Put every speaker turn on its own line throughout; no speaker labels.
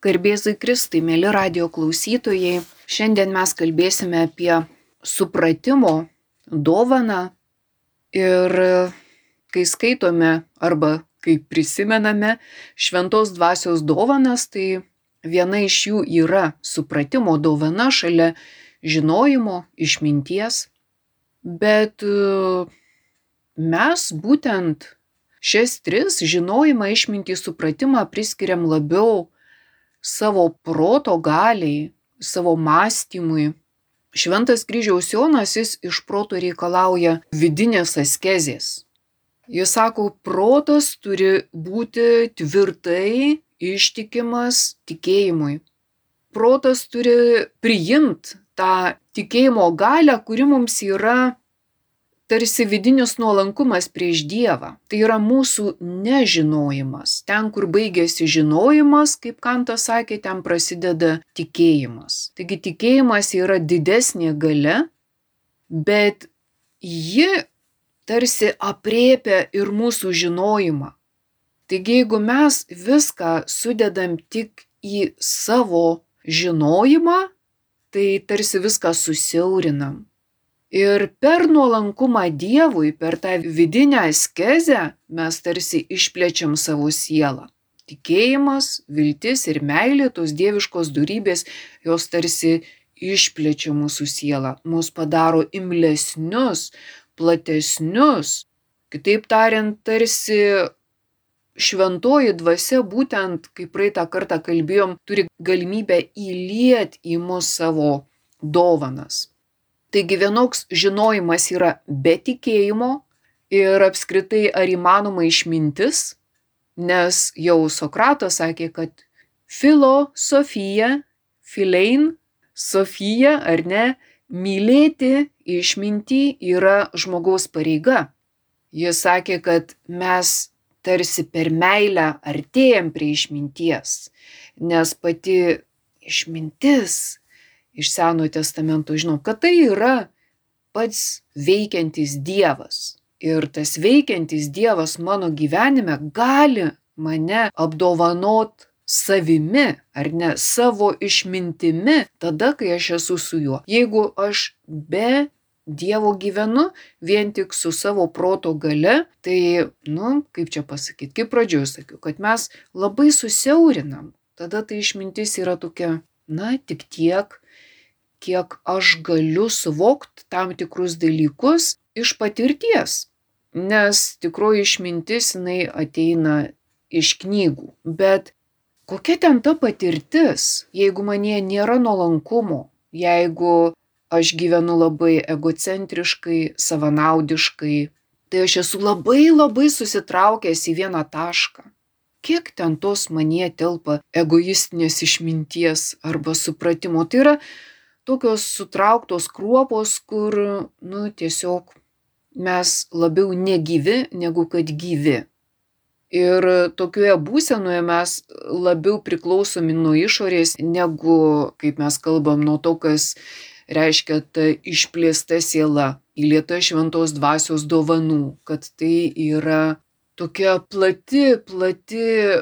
Garbėzui Kristai, mėly radio klausytojai, šiandien mes kalbėsime apie supratimo dovaną ir kai skaitome arba kai prisimename šventos dvasios dovanas, tai viena iš jų yra supratimo dovana šalia žinojimo, išminties, bet mes būtent šias tris - žinojimą, išmintį, supratimą priskiriam labiau savo proto galiai, savo mąstymui. Šventas kryžiaus Jonas jis iš proto reikalauja vidinės askezės. Jis sako, protas turi būti tvirtai ištikimas tikėjimui. Protas turi priimti tą tikėjimo galę, kuri mums yra tarsi vidinis nuolankumas prieš Dievą. Tai yra mūsų nežinojimas. Ten, kur baigėsi žinojimas, kaip Kantas sakė, ten prasideda tikėjimas. Taigi tikėjimas yra didesnė gale, bet ji tarsi apriepia ir mūsų žinojimą. Taigi jeigu mes viską sudedam tik į savo žinojimą, tai tarsi viską susiaurinam. Ir per nuolankumą Dievui, per tą vidinę askezę mes tarsi išplečiam savo sielą. Tikėjimas, viltis ir meilė, tos dieviškos durybės, jos tarsi išplečia mūsų sielą, mus padaro imlesnius, platesnius. Kitaip tariant, tarsi šventoji dvasia būtent, kaip praeitą kartą kalbėjom, turi galimybę įliet į mus savo dovanas. Taigi vienoks žinojimas yra be tikėjimo ir apskritai ar įmanoma išmintis, nes jau Sokratas sakė, kad filosofija, filein, sofija ar ne, mylėti išmintį yra žmogaus pareiga. Jis sakė, kad mes tarsi per meilę artėjam prie išminties, nes pati išmintis iš Senojo testamento žinom, kad tai yra pats veikiantis Dievas. Ir tas veikiantis Dievas mano gyvenime gali mane apdovanot savimi, ar ne, savo išmintimi, tada, kai aš esu su juo. Jeigu aš be Dievo gyvenu vien tik su savo proto gale, tai, nu, kaip čia pasakyti, kaip pradžioje sakiau, kad mes labai susiaurinam. Tada tai išmintis yra tokia, na, tik tiek, kiek aš galiu suvokt tam tikrus dalykus iš patirties. Nes tikroji išmintis jinai ateina iš knygų. Bet kokia ten ta patirtis, jeigu manie nėra nuolankumo, jeigu aš gyvenu labai egocentriškai, savanaudiškai, tai aš esu labai labai susitraukęs į vieną tašką. Kiek ten tos manie telpa egoistinės išminties arba supratimo. Tai yra tokios sutrauktos kruopos, kur, nu, tiesiog mes labiau negyvi negu kad gyvi. Ir tokioje būsenoje mes labiau priklausomi nuo išorės, negu, kaip mes kalbam, nuo to, kas reiškia ta išplėsta siela, įlieta šventos dvasios dovanų, kad tai yra tokia plati, plati e,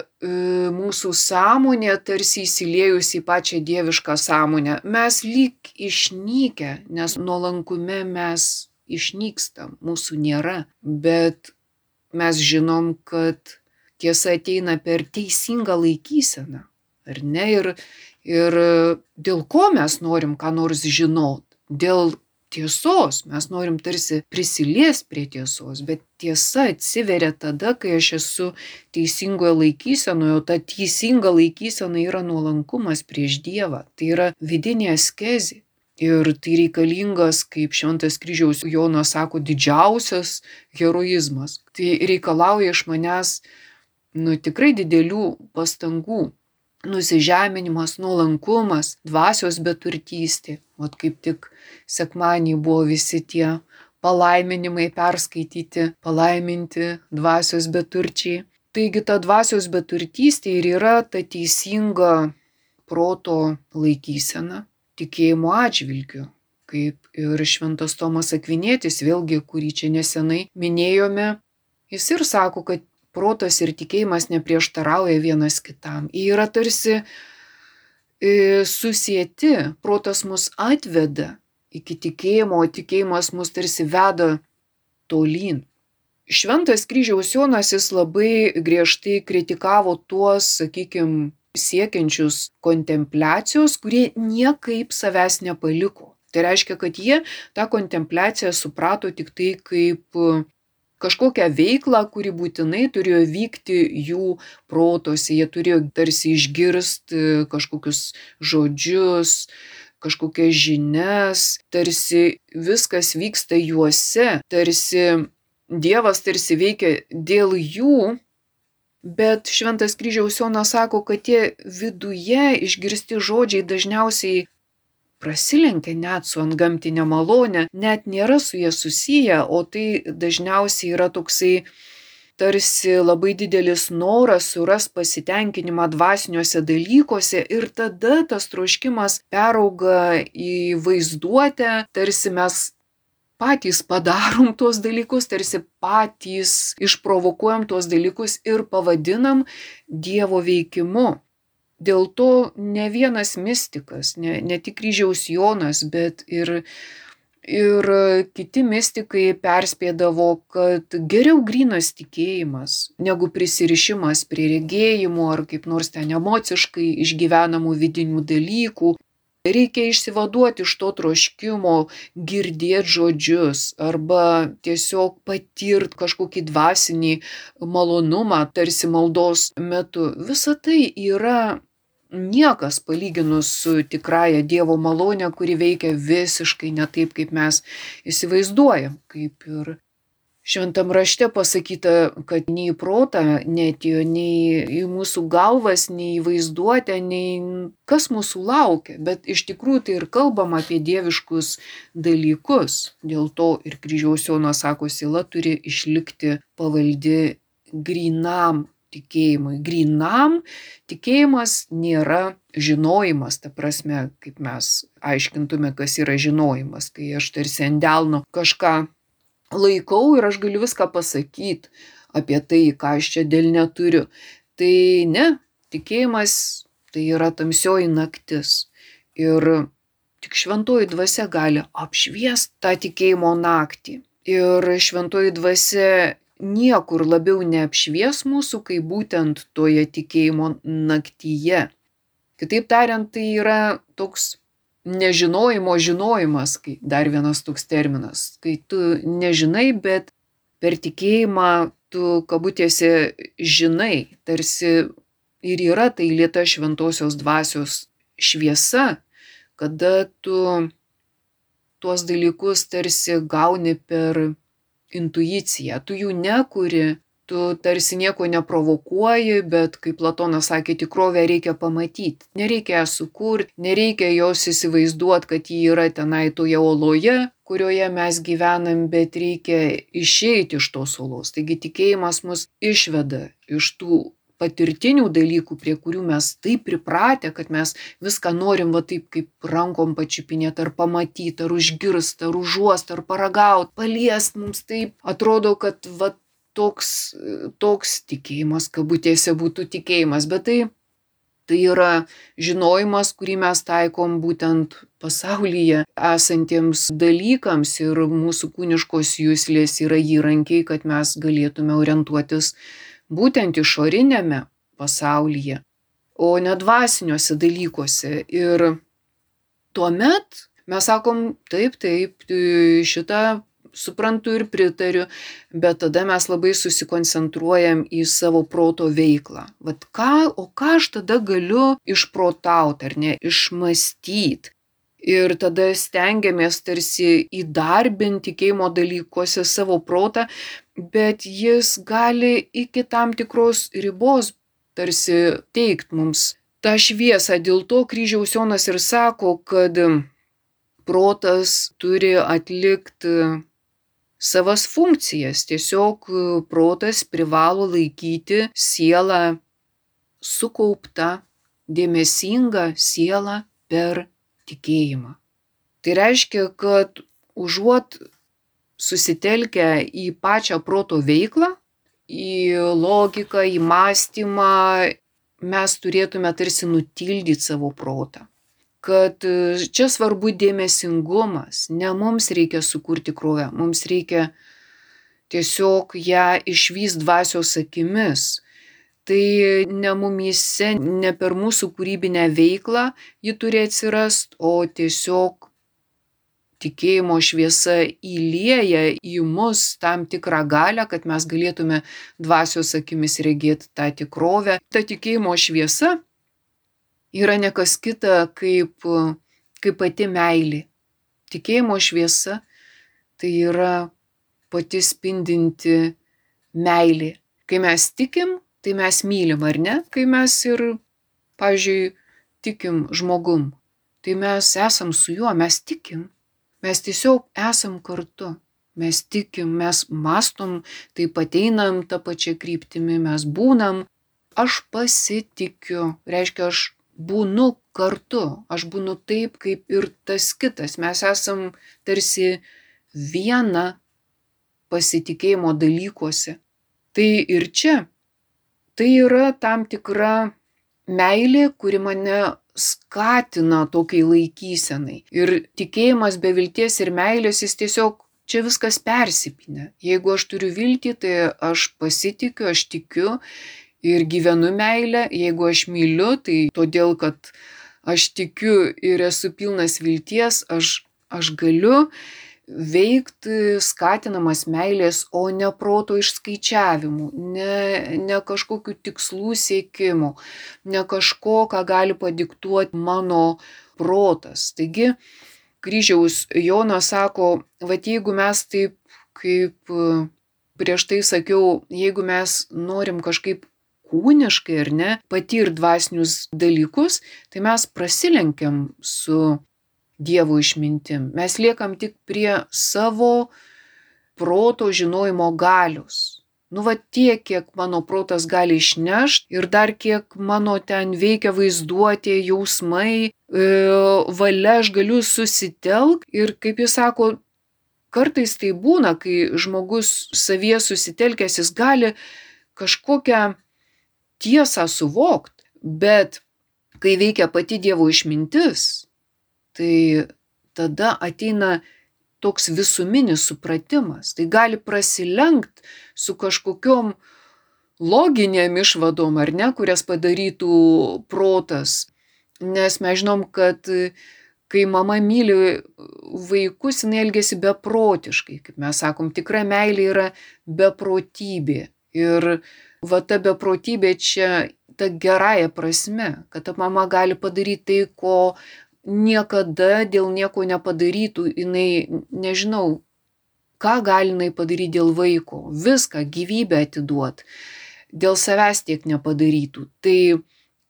mūsų sąmonė, tarsi įsiliejus į pačią dievišką sąmonę. Mes lyg išnykę, nes nuolankume mes išnykstam, mūsų nėra, bet mes žinom, kad tiesa ateina per teisingą laikyseną, ar ne? Ir, ir dėl ko mes norim ką nors žinot? Dėl tiesos, mes norim tarsi prisiliest prie tiesos, bet tiesa atsiveria tada, kai aš esu teisingoje laikysenoje, o ta teisinga laikysena yra nuolankumas prieš Dievą, tai yra vidinė askezė. Ir tai reikalingas, kaip Šventas kryžiaus Jonas sako, didžiausias heroizmas. Tai reikalauja iš manęs, nu, tikrai didelių pastangų nusižeminimas, nuolankumas, dvasios beturtystė. O kaip tik sekmanį buvo visi tie palaiminimai perskaityti, palaiminti dvasios beturčiai. Taigi ta dvasios beturtystė ir yra ta teisinga proto laikysena tikėjimo atžvilgiu. Kaip ir šventas Tomas Akvinėtis, vėlgi, kurį čia nesenai minėjome, jis ir sako, kad protas ir tikėjimas neprieštarauja vienas kitam. Jie yra tarsi e, susieti, protas mus atveda iki tikėjimo, o tikėjimas mus tarsi veda tolyn. Šventas kryžiaus Jonas jis labai griežtai kritikavo tuos, sakykime, siekiančius kontempliacijos, kurie niekaip savęs nepaliko. Tai reiškia, kad jie tą kontempliaciją suprato tik tai kaip kažkokią veiklą, kuri būtinai turėjo vykti jų protose, jie turėjo tarsi išgirsti kažkokius žodžius, kažkokias žinias, tarsi viskas vyksta juose, tarsi Dievas tarsi veikia dėl jų, bet Šventas kryžiaus Jonas sako, kad tie viduje išgirsti žodžiai dažniausiai prasilenkia net su antgamtinė malonė, net nėra su jie susiję, o tai dažniausiai yra toksai tarsi labai didelis noras suras pasitenkinimą dvasiniuose dalykuose ir tada tas troškimas perauga į vaizduotę, tarsi mes patys padarom tuos dalykus, tarsi patys išprovokuojam tuos dalykus ir pavadinam Dievo veikimu. Dėl to ne vienas mystikas, ne, ne tik kryžiaus Jonas, bet ir, ir kiti mystikai perspėdavo, kad geriau grinas tikėjimas negu prisirišimas prie regėjimų ar kaip nors ten emociškai išgyvenamų vidinių dalykų. Reikia išsivaduoti iš to troškimo girdėti žodžius arba tiesiog patirti kažkokį dvasinį malonumą, tarsi maldos metu. Visa tai yra niekas palyginus su tikrąja Dievo malonė, kuri veikia visiškai ne taip, kaip mes įsivaizduojam. Kaip ir šventam rašte pasakyta, kad nei protą netėjo, nei į mūsų galvas, nei į vaizduotę, nei kas mūsų laukia. Bet iš tikrųjų tai ir kalbam apie dieviškus dalykus. Dėl to ir kryžiaus Jonas sako, sila turi išlikti pavaldi grinam tikėjimui. Grinam tikėjimas nėra žinojimas, ta prasme, kaip mes aiškintume, kas yra žinojimas, kai aš tarsi ant delno kažką laikau ir aš galiu viską pasakyti apie tai, ką aš čia dėl neturiu. Tai ne, tikėjimas tai yra tamsioji naktis. Ir tik šventoji dvasia gali apšviesti tą tikėjimo naktį. Ir šventoji dvasia niekur labiau neapšvies mūsų, kaip būtent toje tikėjimo naktyje. Kitaip tariant, tai yra toks nežinojimo žinojimas, kai dar vienas toks terminas, kai tu nežinai, bet per tikėjimą tu kabutėse žinai, tarsi ir yra tai lieta šventosios dvasios šviesa, kada tu tuos dalykus tarsi gauni per intuicija, tu jų nekuri, tu tarsi nieko neprovokuoji, bet kaip Platonas sakė, tikrovę reikia pamatyti. Nereikia ją sukurti, nereikia jos įsivaizduoti, kad ji yra tenai toje oloje, kurioje mes gyvenam, bet reikia išeiti iš tos olos. Taigi tikėjimas mus išveda iš tų patirtinių dalykų, prie kurių mes taip pripratę, kad mes viską norim va taip kaip rankom pačiupinėti, ar pamatyti, ar užgirsti, ar užuosti, ar paragauti, paliest mums taip. Atrodo, kad va toks, toks tikėjimas, kabutėse būtų tikėjimas, bet tai Tai yra žinojimas, kurį mes taikom būtent pasaulyje esantiems dalykams ir mūsų kūniškos jūslės yra įrankiai, kad mes galėtume orientuotis būtent išoriniame pasaulyje, o ne dvasiniuose dalykuose. Ir tuomet mes sakom, taip, taip, šitą suprantu ir pritariu, bet tada mes labai susikoncentruojam į savo proto veiklą. Vat ką, o ką aš tada galiu išprotauti ar ne, išmastyti. Ir tada stengiamės tarsi įdarbinti tikėjimo dalykuose savo protą, bet jis gali iki tam tikros ribos tarsi teikt mums tą šviesą. Dėl to kryžiaus Jonas ir sako, kad protas turi atlikti savas funkcijas. Tiesiog protas privalo laikyti sielą sukauptą, dėmesingą sielą per tikėjimą. Tai reiškia, kad užuot susitelkę į pačią proto veiklą, į logiką, į mąstymą, mes turėtume tarsi nutildyti savo protą. Kad e, čia svarbu dėmesingumas, ne mums reikia sukurti tikrovę, mums reikia tiesiog ją išvys dvasios akimis. Tai ne mumyse, ne per mūsų kūrybinę veiklą ji turi atsirast, o tiesiog tikėjimo šviesa įlieja į mus tam tikrą galę, kad mes galėtume dvasios akimis regėti tą tikrovę. Ta tikėjimo šviesa yra nekas kita kaip, kaip pati meilė. Tikėjimo šviesa tai yra pati spindinti meilė. Kai mes tikim, tai mes mylim, ar ne? Kai mes ir, pavyzdžiui, tikim žmogum, tai mes esam su juo, mes tikim. Mes tiesiog esam kartu. Mes tikim, mes mastom, taip ateinam tą pačią kryptimį, mes būnam. Aš pasitikiu, reiškia, aš būnu kartu, aš būnu taip, kaip ir tas kitas. Mes esam tarsi viena pasitikėjimo dalykuose. Tai ir čia. Tai yra tam tikra meilė, kuri mane skatina tokiai laikysenai. Ir tikėjimas be vilties ir meilės jis tiesiog čia viskas persipinę. Jeigu aš turiu viltį, tai aš pasitikiu, aš tikiu ir gyvenu meilę. Jeigu aš myliu, tai todėl, kad aš tikiu ir esu pilnas vilties, aš, aš galiu veikti skatinamas meilės, o ne proto išskaičiavimų, ne, ne kažkokių tikslų siekimų, ne kažko, ką gali padiktuoti mano protas. Taigi, kryžiaus Jonas sako, va jeigu mes taip, kaip prieš tai sakiau, jeigu mes norim kažkaip kūniškai ar ne patirti dvasinius dalykus, tai mes prasilenkiam su Dievo išmintim. Mes liekam tik prie savo proto žinojimo galius. Nu va tiek, kiek mano protas gali išnešti ir dar kiek mano ten veikia vaizduotė, jausmai, e, valia aš galiu susitelk ir kaip jis sako, kartais tai būna, kai žmogus savie susitelkęs, jis gali kažkokią tiesą suvokti, bet kai veikia pati Dievo išmintis, tai tada ateina toks visuminis supratimas. Tai gali prasilenkt su kažkokiom loginėm išvadom, ar ne, kurias padarytų protas. Nes mes žinom, kad kai mama myli vaikus, jinai elgesi beprotiškai. Kaip mes sakom, tikra meilė yra beprotybė. Ir va ta beprotybė čia ta gerąją prasme, kad ta mama gali padaryti tai, ko niekada dėl nieko nepadarytų, jinai, nežinau, ką gali jinai padaryti dėl vaiko, viską, gyvybę atiduot, dėl savęs tiek nepadarytų. Tai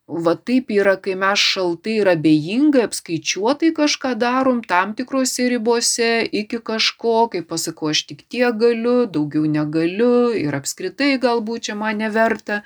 va taip yra, kai mes šaltai ir abejingai, apskaičiuotai kažką darom tam tikrose ribose iki kažko, kai pasakau, aš tik tiek galiu, daugiau negaliu ir apskritai galbūt čia man neverta.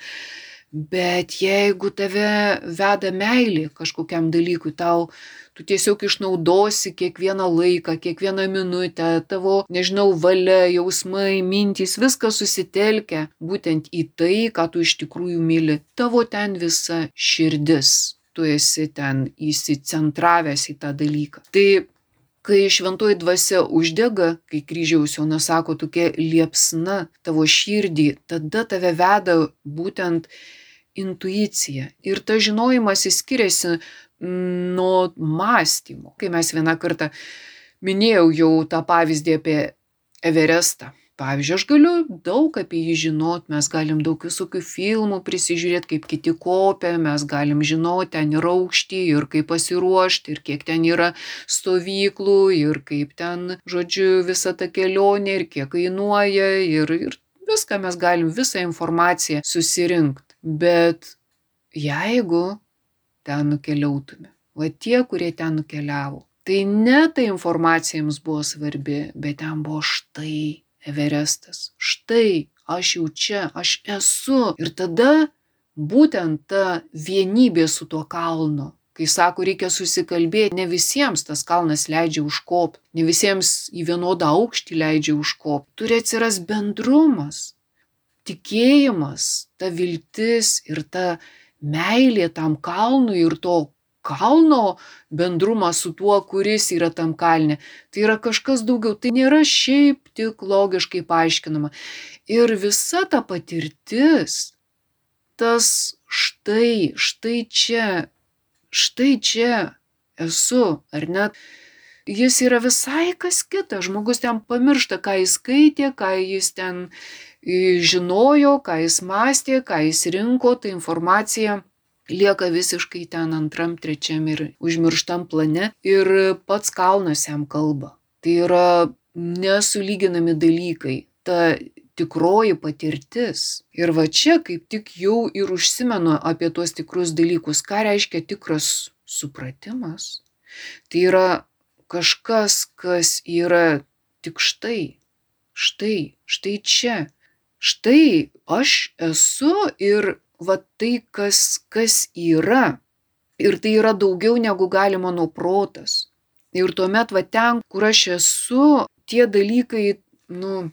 Bet jeigu tave veda meilė kažkokiam dalykui, tau tu tiesiog išnaudosi kiekvieną laiką, kiekvieną minutę, tavo, nežinau, valia, jausmai, mintys, viskas susitelkia būtent į tai, ką tu iš tikrųjų myli. Tavo ten visa širdis. Tu esi ten įsicentravęs į tą dalyką. Tai kai šventoji dvasia uždega, kai kryžiaus Jonas sako tokia liepsna tavo širdį, tada tave veda būtent intuicija. Ir tas žinojimas skiriasi nuo mąstymo. Kai mes vieną kartą minėjau jau tą pavyzdį apie Everestą. Pavyzdžiui, aš galiu daug apie jį žinot, mes galim daug visokių filmų prisižiūrėti, kaip kiti kopia, mes galim žinoti ten ir aukštį, ir kaip pasiruošti, ir kiek ten yra stovyklų, ir kaip ten, žodžiu, visa ta kelionė, ir kiek kainuoja, ir, ir viską mes galim, visą informaciją susirinkti. Bet jeigu ten nukeliautume. Va tie, kurie ten nukeliavo. Tai ne ta informacija jums buvo svarbi, bet ten buvo štai Everestas. Štai aš jau čia, aš esu. Ir tada būtent ta vienybė su tuo kalnu. Kai sako, reikia susikalbėti, ne visiems tas kalnas leidžia užkopti, ne visiems į vienodą aukštį leidžia užkopti. Turi atsiras bendrumas, tikėjimas, ta viltis ir ta meilė tam kalnui ir to kalno bendrumas su tuo, kuris yra tam kalne. Tai yra kažkas daugiau, tai nėra šiaip tik logiškai paaiškinama. Ir visa ta patirtis, tas štai, štai čia, štai čia esu, ar net jis yra visai kas kita. Žmogus ten pamiršta, ką jis skaitė, ką jis ten žinojo, ką jis mąstė, ką jis rinko, ta informacija lieka visiškai ten antram, trečiam ir užmirštam plane ir pats kalnas jam kalba. Tai yra nesulyginami dalykai. Ta tikroji patirtis. Ir va čia kaip tik jau ir užsimenu apie tuos tikrus dalykus. Ką reiškia tikras supratimas? Tai yra kažkas, kas yra tik štai, štai, štai čia. Štai aš esu ir va tai, kas, kas yra. Ir tai yra daugiau negu gali mano protas. Ir tuomet va ten, kur aš esu, tie dalykai, nu,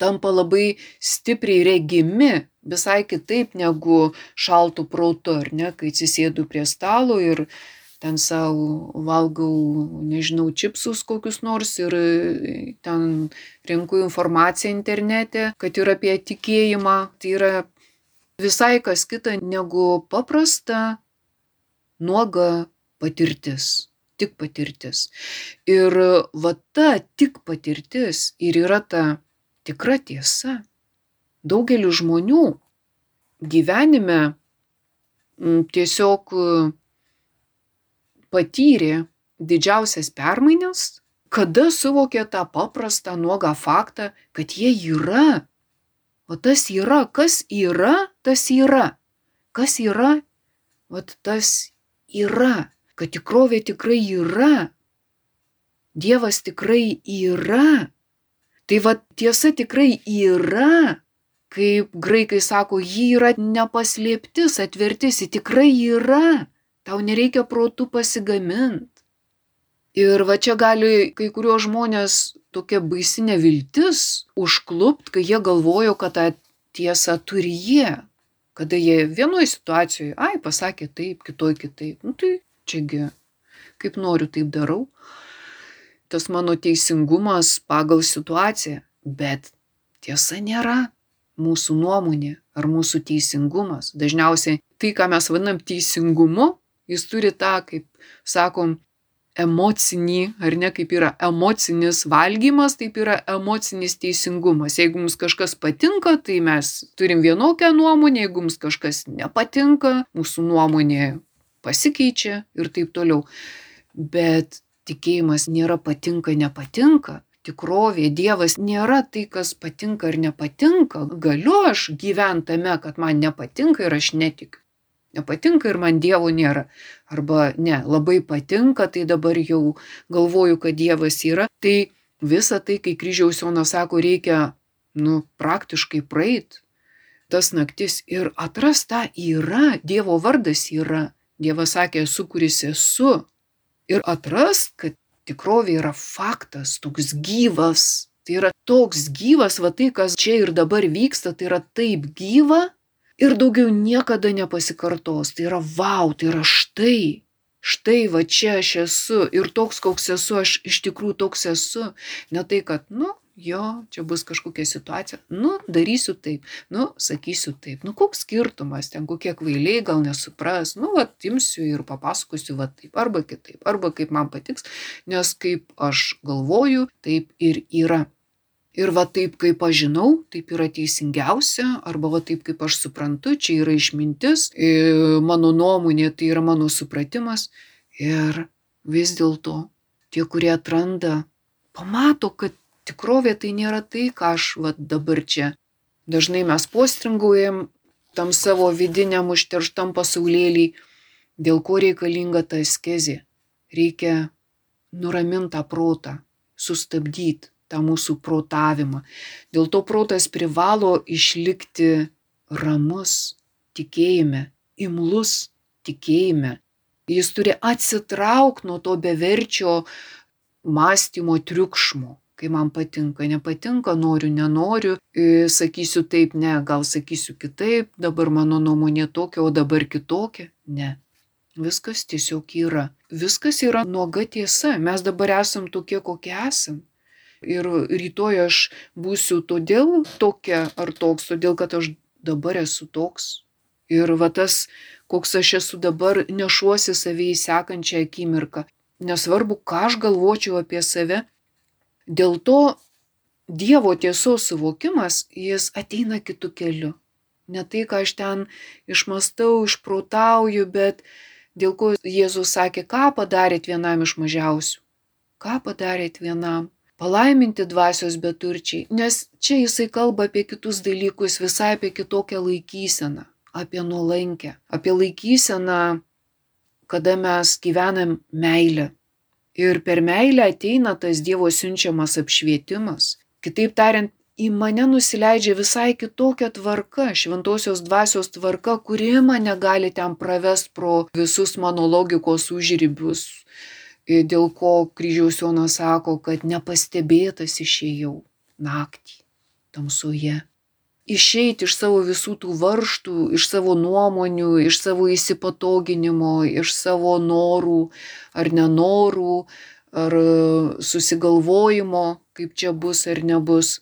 tampa labai stipriai regimi, visai kitaip negu šaltų protų, ar ne, kai atsisėdu prie stalo ir ten savo valgau, nežinau, čipsus kokius nors ir ten renku informaciją internete, kad ir apie tikėjimą. Tai yra visai kas kita negu paprasta nuoga patirtis, tik patirtis. Ir va ta tik patirtis ir yra ta tikra tiesa. Daugelis žmonių gyvenime tiesiog patyrė didžiausias permainas, kada suvokė tą paprastą nuogą faktą, kad jie yra O tas yra, kas yra, tas yra. Kas yra, o tas yra, kad tikrovė tikrai yra. Dievas tikrai yra. Tai va tiesa tikrai yra. Kaip graikai sako, ji yra nepaslėptis, atvertis, ji tikrai yra. Tau nereikia protų pasigaminti. Ir va čia gali kai kuriuos žmonės tokia baisi neviltis užklupt, kai jie galvojo, kad tą tiesą turi jie. Kada jie vienoje situacijoje, ai, pasakė taip, kitoj kitaip. Nu tai čiagi, kaip noriu, taip darau. Tas mano teisingumas pagal situaciją. Bet tiesa nėra mūsų nuomonė ar mūsų teisingumas. Dažniausiai tai, ką mes vadinam teisingumu, jis turi tą, kaip sakom, emocinį, ar ne, kaip yra emocinis valgymas, taip yra emocinis teisingumas. Jeigu mums kažkas patinka, tai mes turim vienokią nuomonę, jeigu mums kažkas nepatinka, mūsų nuomonė pasikeičia ir taip toliau. Bet tikėjimas nėra patinka, nepatinka. Tikrovė, Dievas nėra tai, kas patinka ar nepatinka. Galiu aš gyventi tame, kad man nepatinka ir aš netikiu nepatinka ir man Dievo nėra. Arba ne, labai patinka, tai dabar jau galvoju, kad Dievas yra. Tai visa tai, kai kryžiaus Jonas sako, reikia, nu, praktiškai praeit tas naktis ir atras tą yra, Dievo vardas yra. Dievas sakė, esu, kuris esu. Ir atras, kad tikrovė yra faktas, toks gyvas. Tai yra toks gyvas, va tai, kas čia ir dabar vyksta, tai yra taip gyva, ir daugiau niekada nepasikartos. Tai yra wow, tai yra štai. Štai va čia aš esu ir toks, koks esu, aš iš tikrųjų toks esu. Ne tai, kad, nu, jo, čia bus kažkokia situacija, nu, darysiu taip, nu, sakysiu taip, nu, koks skirtumas, ten kokie kvailiai gal nesupras, nu, va, imsiu ir papasakosiu va taip, arba kitaip, arba kaip man patiks, nes kaip aš galvoju, taip ir yra. Ir va taip, kaip aš žinau, taip yra teisingiausia, arba va taip, kaip aš suprantu, čia yra išmintis, mano nuomonė, tai yra mano supratimas. Ir vis dėlto tie, kurie atranda, pamato, kad tikrovė tai nėra tai, ką aš va dabar čia. Dažnai mes postringuojam tam savo vidiniam užterštam pasaulėlį, dėl ko reikalinga ta askezė. Reikia nuramintą protą, sustabdyti tą mūsų protavimą. Dėl to protas privalo išlikti ramus tikėjime, imlus tikėjime. Jis turi atsitraukti nuo to beverčio mąstymo triukšmo, kai man patinka, nepatinka, noriu, nenoriu, e, sakysiu taip, ne, gal sakysiu kitaip, dabar mano nuomonė tokia, o dabar kitokia. Ne. Viskas tiesiog yra. Viskas yra nuoga tiesa. Mes dabar esam tokie, kokie esam. Ir rytoj aš būsiu todėl tokia ar toks, todėl kad aš dabar esu toks. Ir va tas, koks aš esu dabar, nešuosi savį į sekančią akimirką. Nesvarbu, ką aš galvočiau apie save, Dėl to Dievo tiesos suvokimas, jis ateina kitų keliu. Ne tai, ką aš ten išmastau, išprotauju, bet dėl ko Jėzus sakė, ką padarėt vienam iš mažiausių. Ką padarėt vienam? Palaiminti dvasios beturčiai, nes čia jisai kalba apie kitus dalykus, visai apie kitokią laikyseną, apie nuolankę, apie laikyseną, kada mes gyvenam meilę, Ir per meilę ateina tas Dievo siunčiamas apšvietimas. Kitaip tariant, į mane nusileidžia visai kitokia tvarka, šventosios dvasios tvarka, kuri mane gali ten pravest pro visus mano logikos užrybius, dėl ko kryžiaus Jonas sako, kad nepastebėtas išėjau naktį tamsoje išeiti iš savo visų tų varštų, iš savo nuomonių, iš savo įsipatoginimo, iš savo norų ar nenorų, ar susigalvojimo, kaip čia bus ar nebus.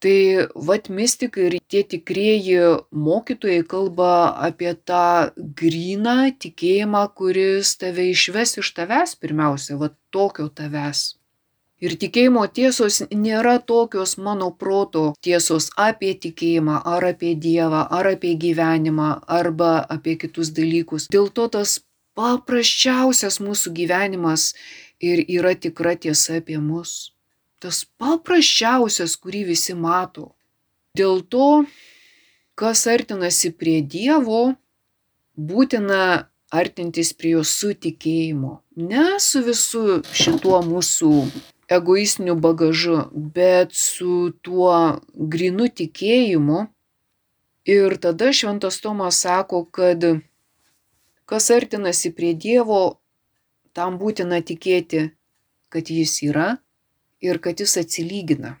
Tai vat mystikai ir tie tikrieji mokytojai kalba apie tą gryną tikėjimą, kuris tave išves iš tavęs pirmiausia, vat tokio tavęs. Ir tikėjimo tiesos nėra tokios mano proto tiesos apie tikėjimą, ar apie Dievą, ar apie gyvenimą, arba apie kitus dalykus. Dėl to tas paprasčiausias mūsų gyvenimas ir yra tikra tiesa apie mus. Tas paprasčiausias, kurį visi mato. Dėl to, kas artinasi prie Dievo, būtina artintis prie jo su tikėjimu. Ne su visu šituo mūsų egoistiniu bagažu, bet su tuo grinu tikėjimu. Ir tada šventas Tomas sako, kad kas artinasi prie Dievo, tam būtina tikėti, kad Jis yra ir kad Jis atsilygina.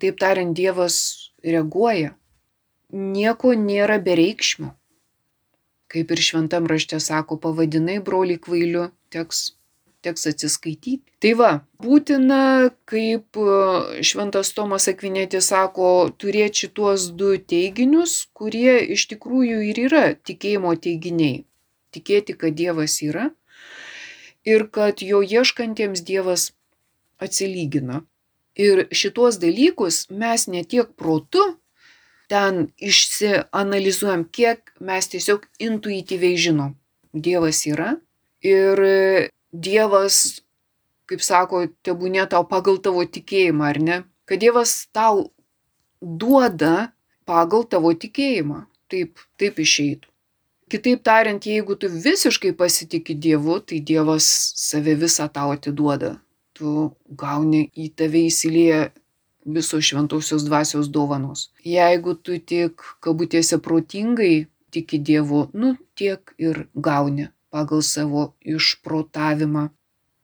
Taip tariant, Dievas reaguoja. Nieko nėra bereikšmio. Kaip ir šventam rašte sako, pavadinai brolį kvailiu, teks teks atsiskaityti. Tai va, būtina, kaip e, Šventas Tomas Akvinėtis sako, turėti šituos du teiginius, kurie iš tikrųjų ir yra tikėjimo teiginiai. Tikėti, kad Dievas yra ir kad jo ieškantiems Dievas atsilygina. Ir šituos dalykus mes ne tiek protu ten išsianalizuojam, kiek mes tiesiog intuityviai žinom. Dievas yra ir Dievas, kaip sako, tebūnė tau pagal tavo tikėjimą, ar ne? Kad Dievas tau duoda pagal tavo tikėjimą. Taip, taip išeitų. Kitaip tariant, jeigu tu visiškai pasitikė Dievu, tai Dievas save visą tau atiduoda. Tu gauni į tave įsilieję visos šventosios dvasios dovanos. Jeigu tu tik kabutėse protingai tiki Dievu, nu tiek ir gauni pagal savo išprotavimą,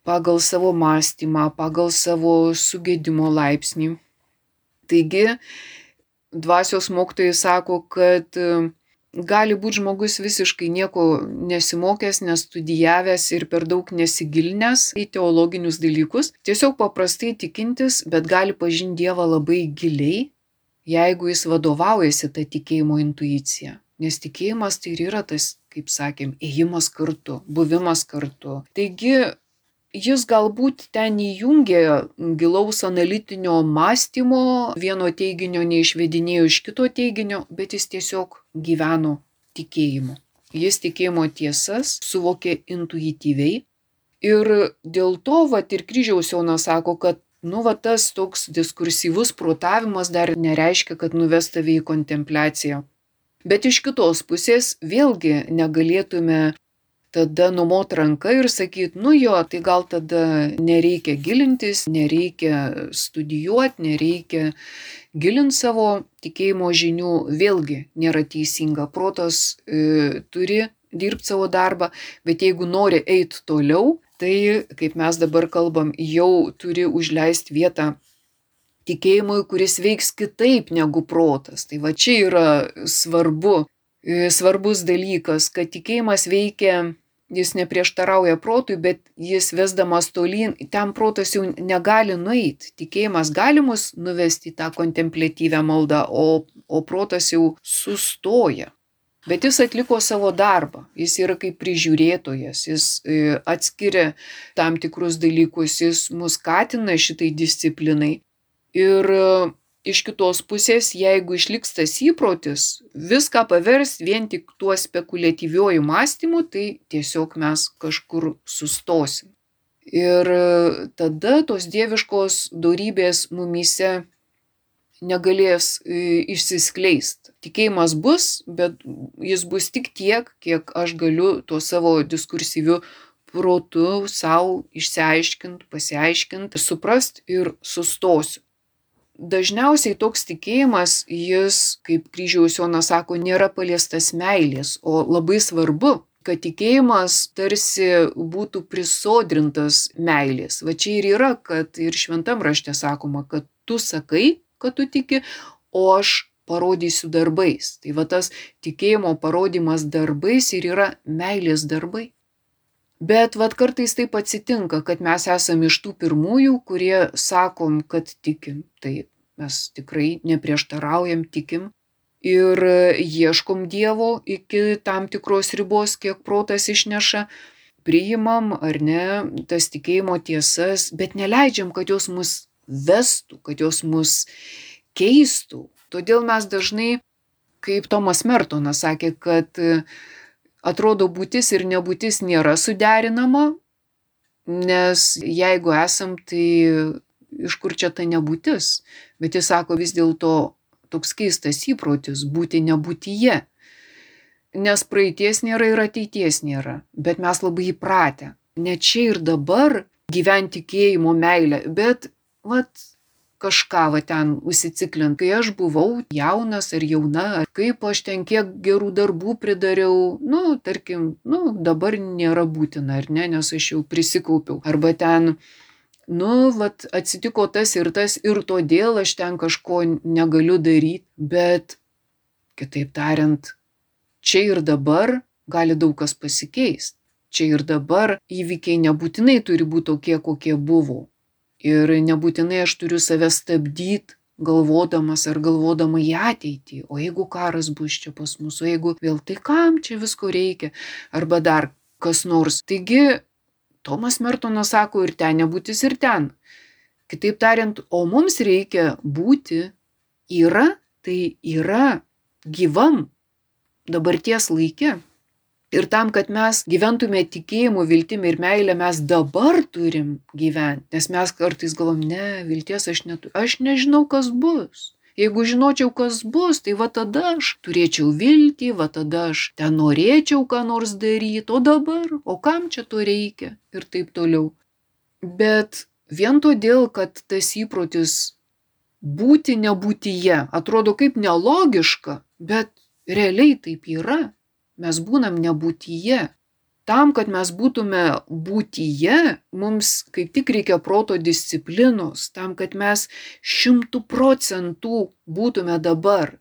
pagal savo mąstymą, pagal savo sugėdimo laipsnį. Taigi, dvasios mokytojai sako, kad gali būti žmogus visiškai nieko nesimokęs, nestudijavęs ir per daug nesigilinęs į teologinius dalykus, tiesiog paprastai tikintis, bet gali pažinti Dievą labai giliai, jeigu jis vadovaujasi tą tikėjimo intuiciją. Nes tikėjimas tai ir yra tas, kaip sakėm, ėjimas kartu, buvimas kartu. Taigi jis galbūt ten įjungė gilaus analitinio mąstymo, vieno teiginio neišvedinėjo iš kito teiginio, bet jis tiesiog gyveno tikėjimu. Jis tikėjimo tiesas suvokė intuityviai ir dėl to, va, ir kryžiaus Jonas sako, kad Nu, va tas toks diskursyvus protavimas dar nereiškia, kad nuves tave į kontempliaciją. Bet iš kitos pusės vėlgi negalėtume tada numot ranka ir sakyt, nu jo, tai gal tada nereikia gilintis, nereikia studijuoti, nereikia gilinti savo tikėjimo žinių, vėlgi nėra teisinga. Protas e, turi dirbti savo darbą, bet jeigu nori eiti toliau, tai, kaip mes dabar kalbam, jau turi užleisti vietą tikėjimui, kuris veiks kitaip negu protas. Tai va čia yra svarbu, svarbus dalykas, kad tikėjimas veikia jis neprieštarauja protui, bet jis vesdamas tolyn, ten protas jau negali nueiti. Tikėjimas gali mus nuvesti į tą kontemplatyvę maldą, o, o protas jau sustoja. Bet jis atliko savo darbą, jis yra kaip prižiūrėtojas, jis e, atskiria tam tikrus dalykus, jis mus skatina šitai disciplinai. Ir iš kitos pusės, jeigu išliks tas įprotis, viską pavers vien tik tuo spekuliatyviuoju mąstymu, tai tiesiog mes kažkur sustosim. Ir tada tos dieviškos darybės mumise negalės e, išsiskleisti. Tikėjimas bus, bet jis bus tik tiek, kiek aš galiu tuo savo diskursyviu protu savo išsiaiškinti, pasiaiškinti, suprast ir sustosiu dažniausiai toks tikėjimas, jis, kaip kryžiaus Jonas sako, nėra paliestas meilės, o labai svarbu, kad tikėjimas tarsi būtų prisodrintas meilės. Va čia ir yra, kad ir šventam rašte sakoma, kad tu sakai, kad tu tiki, o aš parodysiu darbais. Tai va tas tikėjimo parodimas darbais ir yra meilės darbai. Bet vad kartais taip atsitinka, kad mes esame iš tų pirmųjų, kurie sakom, kad tikim. Tai mes tikrai neprieštaraujam, tikim ir ieškom Dievo iki tam tikros ribos, kiek protas išneša, priimam ar ne tas tikėjimo tiesas, bet neleidžiam, kad jos mus vestų, kad jos mus keistų. Todėl mes dažnai, kaip Tomas Mertonas sakė, kad atrodo būtis ir nebūtis nėra suderinama, nes jeigu esam, tai iš kur čia ta nebūtis. Bet jis sako vis dėlto toks keistas įprotis būti nebūtyje. Nes praeities nėra ir ateities nėra, bet mes labai įpratę. Ne čia ir dabar gyventi tikėjimo meilę, bet vat kažką va ten užsiciklint, kai aš buvau jaunas ar jauna, ar kaip aš ten kiek gerų darbų pridariau, nu, tarkim, nu, dabar nėra būtina, ar ne, nes aš jau prisikaupiau. Arba ten, nu, vat atsitiko tas ir tas ir todėl aš ten kažko negaliu daryti, bet, kitaip tariant, čia ir dabar gali daug kas pasikeisti. Čia ir dabar įvykiai nebūtinai turi būti tokie, kokie buvo. Ir nebūtinai aš turiu save stabdyti, galvodamas ar galvodama į ateitį, o jeigu karas bus čia pas mus, o jeigu vėl tai kam čia visko reikia, arba dar kas nors. Taigi, Tomas Mertonas sako ir ten nebūtis ir ten. Kitaip tariant, o mums reikia būti, yra, tai yra gyvam dabarties laikė. Ir tam, kad mes gyventume tikėjimu, viltimi ir meilė, mes dabar turim gyventi. Nes mes kartais galvom, ne, vilties aš neturiu. Aš nežinau, kas bus. Jeigu žinočiau, kas bus, tai va tada aš turėčiau viltį, va tada aš ten norėčiau ką nors daryti, o dabar, o kam čia to reikia ir taip toliau. Bet vien todėl, kad tas įprotis būti nebūtyje atrodo kaip nelogiška, bet realiai taip yra mes būnam nebūtyje. Tam, kad mes būtume būtyje, mums kaip tik reikia proto disciplinos, tam, kad mes šimtų procentų būtume dabar.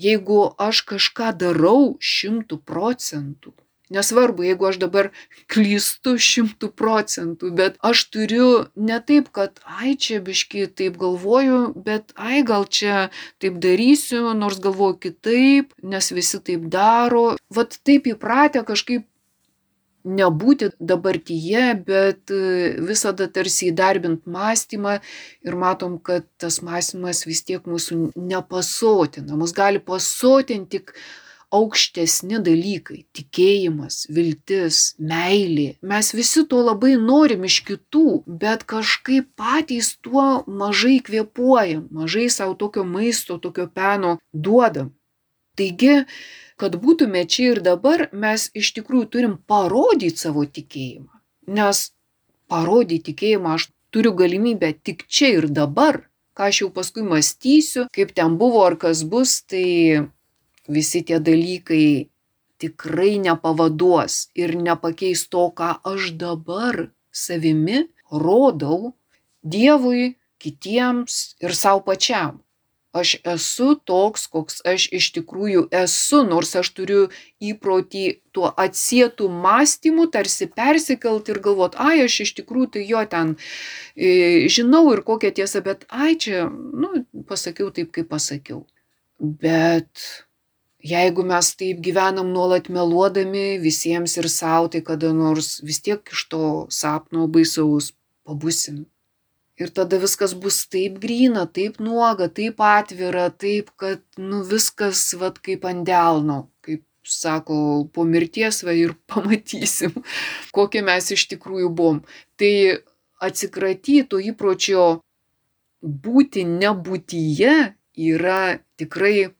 Jeigu aš kažką darau šimtų procentų, Nesvarbu, jeigu aš dabar klystu šimtų procentų, bet aš turiu ne taip, kad ai čia biški taip galvoju, bet ai gal čia taip darysiu, nors galvoju kitaip, nes visi taip daro. Vat taip įpratę kažkaip nebūti dabartyje, bet visada tarsi įdarbint mąstymą ir matom, kad tas mąstymas vis tiek mūsų nepasotina. Mus gali pasotinti tik aukštesni dalykai - tikėjimas, viltis, meilė. Mes visi to labai norim iš kitų, bet kažkaip patys tuo mažai kvepuojam, mažai savo tokio maisto, tokio peno duodam. Taigi, kad būtume čia ir dabar, mes iš tikrųjų turim parodyti savo tikėjimą. Nes parodyti tikėjimą aš turiu galimybę tik čia ir dabar. Ką aš jau paskui mąstysiu, kaip ten buvo ar kas bus, tai visi tie dalykai tikrai nepavaduos ir nepakeis to, ką aš dabar savimi rodau Dievui, kitiems ir savo pačiam. Aš esu toks, koks aš iš tikrųjų esu, nors aš turiu įprotį tuo atsietų mąstymu tarsi persikelt ir galvot, ai, aš iš tikrųjų tai jo ten e, žinau ir kokia tiesa, bet ai, čia, nu, pasakiau taip, kaip pasakiau. Bet jeigu mes taip gyvenam nuolat meluodami visiems ir savo, tai kada nors vis tiek iš to sapno baisaus pabusim. Ir tada viskas bus taip grina, taip nuoga, taip atvira, taip, kad, nu, viskas, vad, kaip ant delno, kaip sako, po mirties va ir pamatysim, kokie mes iš tikrųjų buvom. Tai atsikratyto įpročio būti nebūtyje yra tikrai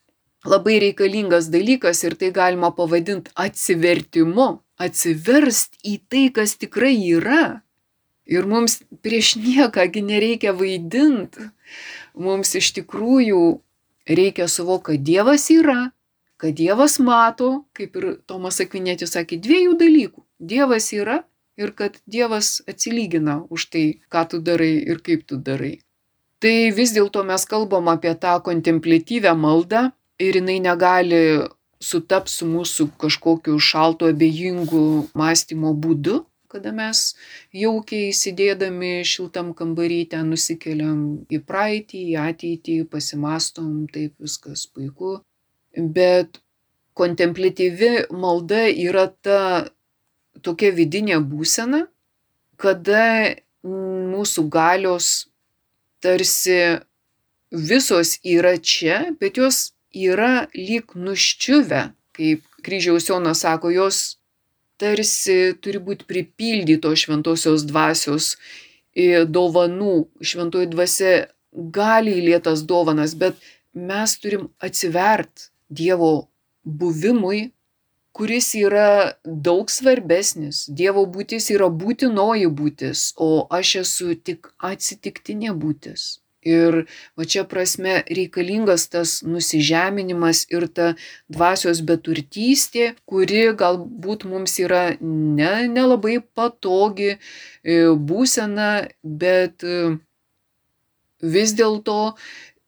labai reikalingas dalykas ir tai galima pavadinti atsivertimu, atsiverst į tai, kas tikrai yra. Ir mums prieš niekągi nereikia vaidinti. Mums iš tikrųjų reikia suvokti, kad Dievas yra, kad Dievas mato, kaip ir Tomas Akvinėtis sakė, dviejų dalykų. Dievas yra ir kad Dievas atsilygina už tai, ką tu darai ir kaip tu darai. Tai vis dėlto mes kalbam apie tą kontemplatyvę maldą, ir jinai negali sutapti su mūsų kažkokiu šaltu abejingu mąstymo būdu, kada mes jaukiai sėdėdami šiltam kambarį ten nusikeliam į praeitį, į ateitį, pasimastom, taip viskas puiku. Bet kontemplatyvi malda yra ta tokia vidinė būsena, kada mūsų galios tarsi visos yra čia, bet jos yra lyg nuščiuvę, kaip kryžiaus Jonas sako, jos tarsi turi būti pripildytos šventosios dvasios dovanų. Šventoji dvasia gali įlėtas dovanas, bet mes turim atsivert Dievo buvimui, kuris yra daug svarbesnis. Dievo būtis yra būtinoji būtis, o aš esu tik atsitiktinė būtis. Ir va čia prasme reikalingas tas nusižeminimas ir ta dvasios beturtystė, kuri galbūt mums yra ne, nelabai patogi e, būsena, bet e, vis dėlto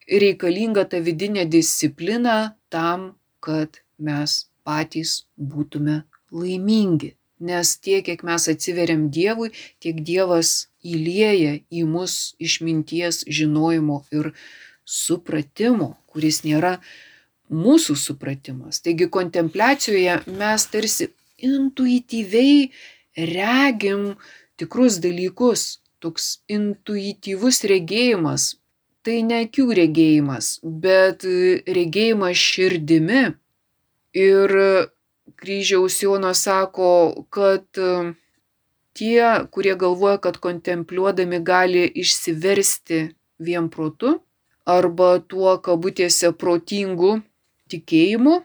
reikalinga ta vidinė disciplina tam, kad mes patys būtume laimingi. Nes tiek, kiek mes atsiveriam Dievui, tiek Dievas įlieja į mus išminties, žinojimo ir supratimo, kuris nėra mūsų supratimas. Taigi kontempliacijoje mes tarsi intuityviai regim tikrus dalykus, toks intuityvus regėjimas. Tai ne akių regėjimas, bet regėjimas širdimi. Ir kryžiaus Jonas sako, kad tie, kurie galvoja, kad kontempliuodami gali išsiversti vien protu arba tuo kabutėse protingu tikėjimu,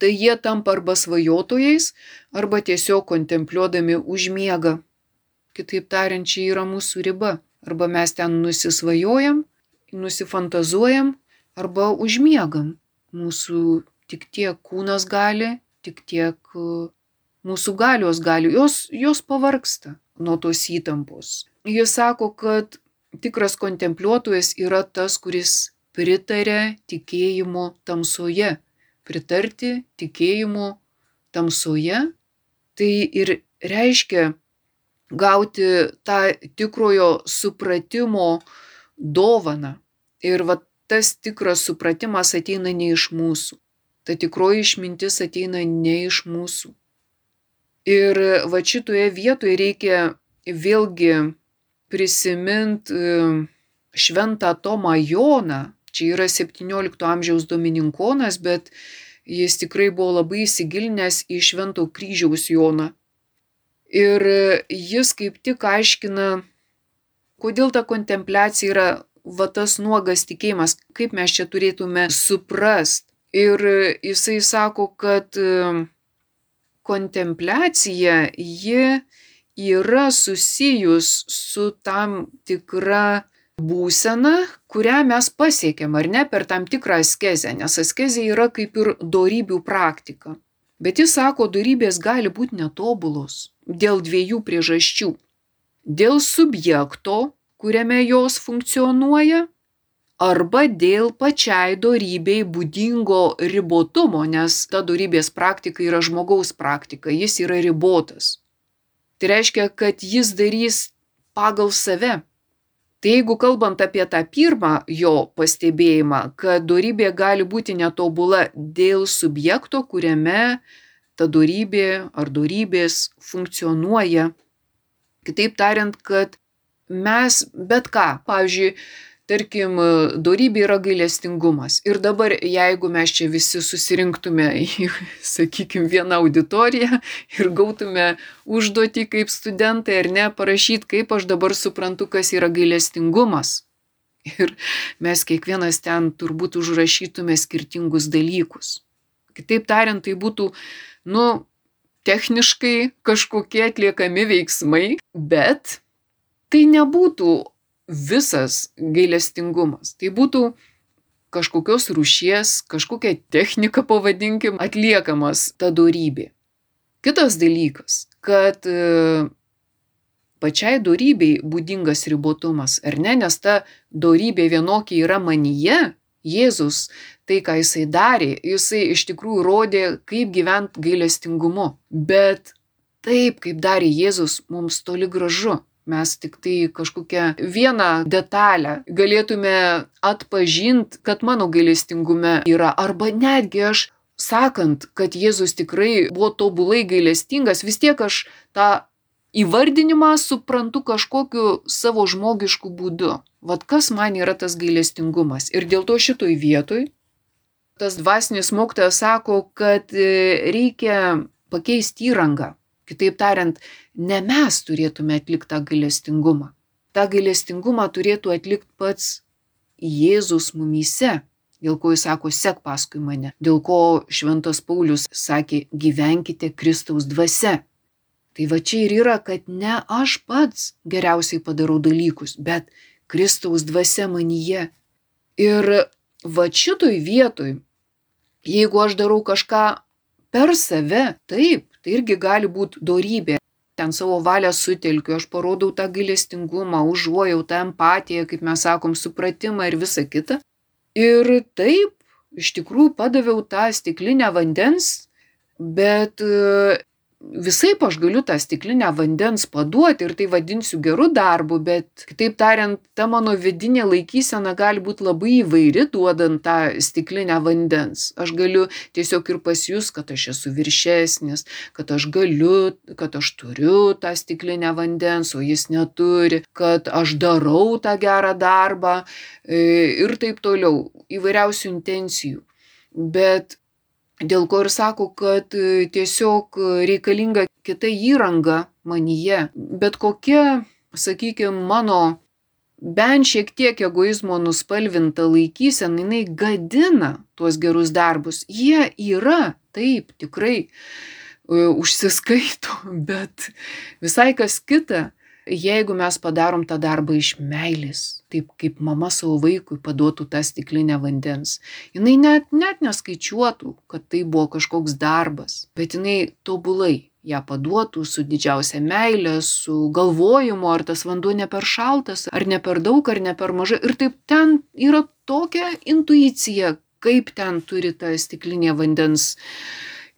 tai jie tampa arba svajotojais, arba tiesiog kontempliuodami užmiega. Kitaip tariant, čia yra mūsų riba. Arba mes ten nusisvajojam, nusifantazuojam, arba užmiegam. Mūsų tik tiek kūnas gali, tik tiek mūsų galios gali, jos, jos pavarksta nuo tos įtampos. Jis sako, kad tikras kontempliuotojas yra tas, kuris pritarė tikėjimo tamsoje. Pritarti tikėjimo tamsoje tai ir reiškia gauti tą tikrojo supratimo dovaną. Ir va tas tikras supratimas ateina ne iš mūsų. Ta tikroji išmintis ateina ne iš mūsų. Ir va šitoje vietoje reikia vėlgi prisimint e, šventą Tomą Joną. Čia yra 17 amžiaus domininkonas, bet jis tikrai buvo labai įsigilinęs į švento kryžiaus Joną. Ir jis kaip tik aiškina, kodėl ta kontempliacija yra va tas nuogas tikėjimas, kaip mes čia turėtume suprast. Ir jisai sako, kad kontempliacija ji yra susijus su tam tikra būsena, kurią mes pasiekėm, ar ne, per tam tikrą askezę, nes askezė yra kaip ir darybių praktika. Bet jis sako, darybės gali būti netobulos dėl dviejų priežasčių. Dėl subjekto, kuriame jos funkcionuoja, arba dėl pačiai dorybei būdingo ribotumo, nes ta dorybės praktika yra žmogaus praktika, jis yra ribotas. Tai reiškia, kad jis darys pagal save. Tai jeigu kalbant apie tą pirmą jo pastebėjimą, kad dorybė gali būti netobula dėl subjekto, kuriame ta dorybė ar dorybės funkcionuoja. Kitaip tariant, kad mes bet ką, pavyzdžiui, tarkim, dorybė yra gailestingumas. Ir dabar, jeigu mes čia visi susirinktume į, sakykime, vieną auditoriją ir gautume užduotį kaip studentai ar ne, parašyti, kaip aš dabar suprantu, kas yra gailestingumas. Ir mes kiekvienas ten turbūt užrašytume skirtingus dalykus. Kitaip tariant, tai būtų, nu, techniškai kažkokie atliekami veiksmai, bet tai nebūtų visas gailestingumas. Tai būtų kažkokios rūšies, kažkokia technika, pavadinkim, atliekamas ta dorybė. Kitas dalykas, kad e, pačiai dorybei būdingas ribotumas, ar ne, nes ta dorybė vienokia yra manyje, Jėzus, tai ką jisai darė, jisai iš tikrųjų rodė, kaip gyventi gailestingumu. Bet taip, kaip darė Jėzus, mums toli gražu mes tiktai kažkokią vieną detalę galėtume atpažint, kad mano gailestingume yra. Arba netgi aš sakant, kad Jėzus tikrai buvo tobulai gailestingas, vis tiek aš tą įvardinimą suprantu kažkokiu savo žmogišku būdu. Vat kas man yra tas gailestingumas. Ir dėl to šitoj vietoj tas dvasinis mokytojas sako, kad reikia pakeisti įrangą. Kitaip tariant, ne mes turėtume atlikti tą gailestingumą. Ta gailestingumą turėtų atlikti pats Jėzus mumyse, dėl ko jis sako, sek paskui mane, dėl ko Šventas Paulius sakė, gyvenkite Kristaus dvasia. Tai va čia ir yra, kad ne aš pats geriausiai padarau dalykus, bet Kristaus dvasia manyje. Ir va šitoj vietoj, jeigu aš darau kažką per save, taip, tai irgi gali būti dorybė. Ten savo valią sutelkiu, aš parodau tą gailestingumą, užuojautą, empatiją, kaip mes sakom, supratimą ir visa kita. Ir taip, iš tikrųjų padaviau tą stiklinę vandens, bet visai aš galiu tą stiklinę vandens paduoti ir tai vadinsiu geru darbu, bet kitaip tariant, ta mano vidinė laikysena gali būti labai įvairi duodant tą stiklinę vandens. Aš galiu tiesiog ir pasijus, kad aš esu viršesnis, kad aš galiu, kad aš turiu tą stiklinę vandens, o jis neturi, kad aš darau tą gerą darbą e, ir taip toliau, įvairiausių intencijų. Bet dėl ko ir sako, kad e, tiesiog reikalinga kita įranga manyje. Bet kokia, sakykime, mano bent šiek tiek egoizmo nuspalvinta laikysena, jinai gadina tuos gerus darbus. Jie yra, taip, tikrai e, užsiskaito, bet visai kas kita jeigu mes padarom tą darbą iš meilės, taip kaip mama savo vaikui paduotų tą stiklinę vandens, jinai net, net neskaičiuotų, kad tai buvo kažkoks darbas, bet jinai tobulai ją paduotų su didžiausia meilė, su galvojimu, ar tas vanduo ne per šaltas, ar ne per daug, ar ne per mažai. Ir taip ten yra tokia intuicija, kaip ten turi ta stiklinė vandens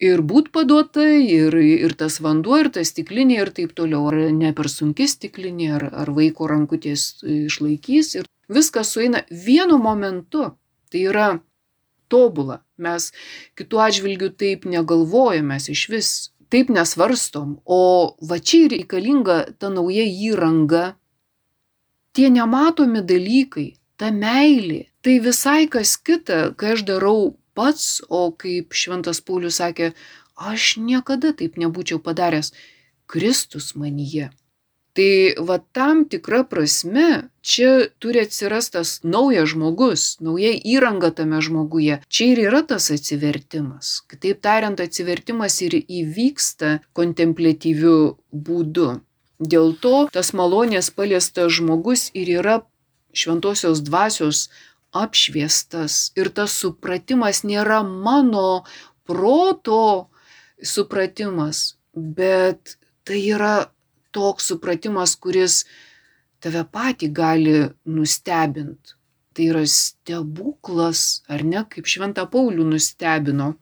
ir būt paduota, ir, ir tas vanduo, ir ta stiklinė, ir taip toliau. Ar ne per sunki stiklinė, ar, ar vaiko rankutės išlaikys. Ir viskas sueina vienu momentu. Tai yra tobula. Mes kitų atžvilgių taip negalvojame, mes iš vis taip nesvarstom. O va čia reikalinga ta nauja įranga. Tie nematomi dalykai, ta meilė, tai visai kas kita, kai aš darau pats, o kaip Šventas Paulius sakė, aš niekada taip nebūčiau padaręs. Kristus manyje. Tai va tam tikra prasme čia turi atsirastas naujas žmogus, nauja įranga tame žmoguje. Čia ir yra tas atsivertimas. Kitaip tariant, atsivertimas ir įvyksta kontemplatyviu būdu. Dėl to tas malonės paliestas žmogus ir yra šventosios dvasios apšviestas ir tas supratimas nėra mano proto supratimas, bet tai yra toks supratimas, kuris tave patį gali nustebinti. Tai yra stebuklas, ar ne, kaip Šventą Paulių nustebino.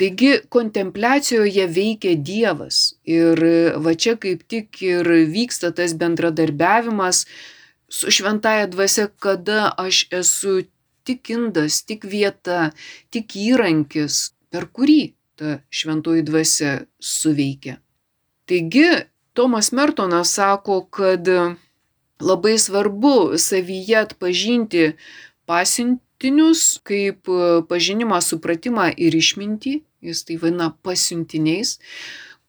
Taigi kontempliacijoje veikia Dievas ir va čia kaip tik ir vyksta tas bendradarbiavimas su šventaja dvasia, kada aš esu tik indas, tik vieta, tik įrankis, per kurį ta šventoji dvasia suveikia. Taigi Tomas Mertonas sako, kad labai svarbu savyje atpažinti pasiuntinius kaip pažinimą, supratimą ir išmintį, jis tai vadina pasiuntiniais,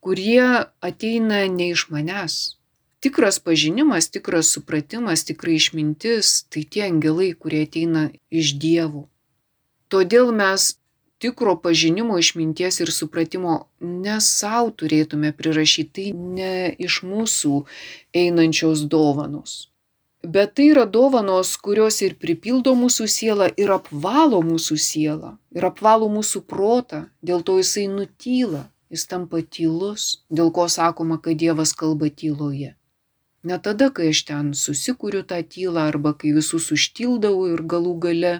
kurie ateina ne iš manęs. Tikras pažinimas, tikras supratimas, tikrai išmintis - tai tie angelai, kurie ateina iš dievų. Todėl mes tikro pažinimo, išminties ir supratimo ne savo turėtume prirašyti, tai ne iš mūsų einančios dovanos. Bet tai yra dovanos, kurios ir pripildo mūsų sielą, ir apvalo mūsų sielą, ir apvalo mūsų protą, dėl to jisai nutyla, jis tampa tylus, dėl ko sakoma, kad Dievas kalba tyloje. Ne tada, kai aš ten susikūriu tą tylą arba kai visus užtildavau ir galų gale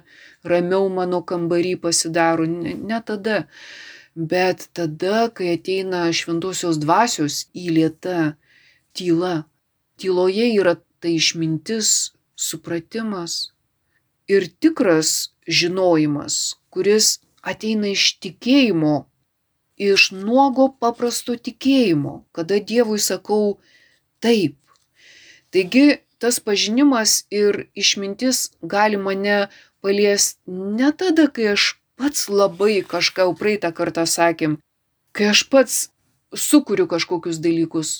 ramiau mano kambarį pasidaro, ne, ne tada. Bet tada, kai ateina šventosios dvasios įlieta tyla. Tyloje yra ta išmintis, supratimas ir tikras žinojimas, kuris ateina iš tikėjimo, iš nuogo paprasto tikėjimo, kada Dievui sakau taip Taigi tas pažinimas ir išmintis gali mane paliesti ne tada, kai aš pats labai kažką jau praeitą kartą sakėm, kai aš pats sukuriu kažkokius dalykus,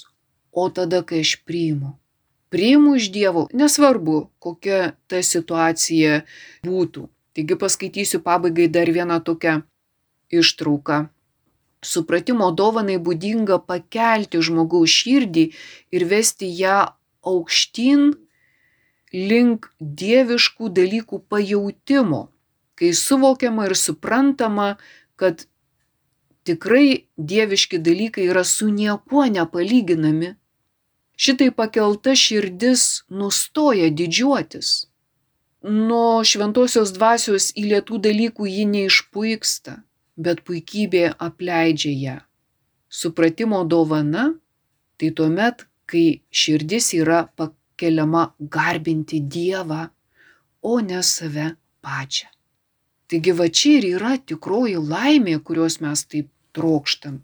o tada, kai aš priimu. Priimu iš Dievo, nesvarbu, kokia ta situacija būtų. Taigi paskaitysiu pabaigai dar vieną tokią ištrauką. Supratimo dovanai būdinga pakelti žmogaus širdį ir vesti ją aukštyn link dieviškų dalykų pajautimo, kai suvokiama ir suprantama, kad tikrai dieviški dalykai yra su niekuo nepalyginami. Šitai pakelta širdis nustoja didžiuotis. Nuo šventosios dvasios į lietų dalykų ji neišpuiksta, bet puikybė apleidžia ją. Supratimo dovana - tai tuomet, kai širdis yra pakeliama garbinti Dievą, o ne save pačią. Taigi va čia ir yra tikroji laimė, kurios mes taip trokštam.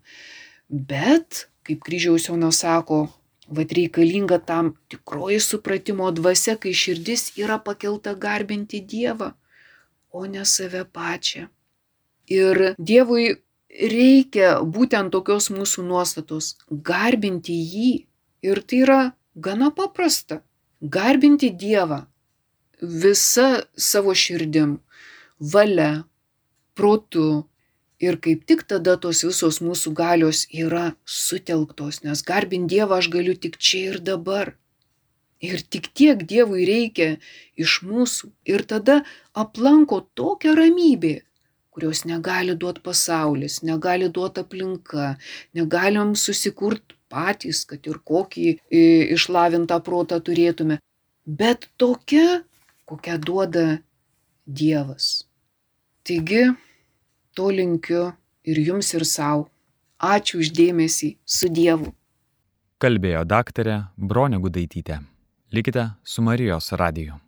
Bet, kaip kryžiaus Jonas sako, vad reikalinga tam tikroji supratimo dvasia, kai širdis yra pakelta garbinti Dievą, o ne save pačią. Ir Dievui reikia būtent tokios mūsų nuostatos - garbinti jį, Ir tai yra gana paprasta. Garbinti Dievą visa savo širdim, valia, protu. Ir kaip tik tada tos visos mūsų galios yra sutelktos, nes garbinti Dievą aš galiu tik čia ir dabar. Ir tik tiek Dievui reikia iš mūsų. Ir tada aplanko tokia ramybė, kurios negali duoti pasaulis, negali duoti aplinka, negalim susikurti patys, kad ir kokį išlavintą protą turėtume, bet tokia, kokią duoda Dievas. Taigi, to linkiu ir jums ir savo. Ačiū uždėmesį su Dievu.
Kalbėjo daktarė Bronė Gudaitytė. Likite su Marijos radiju.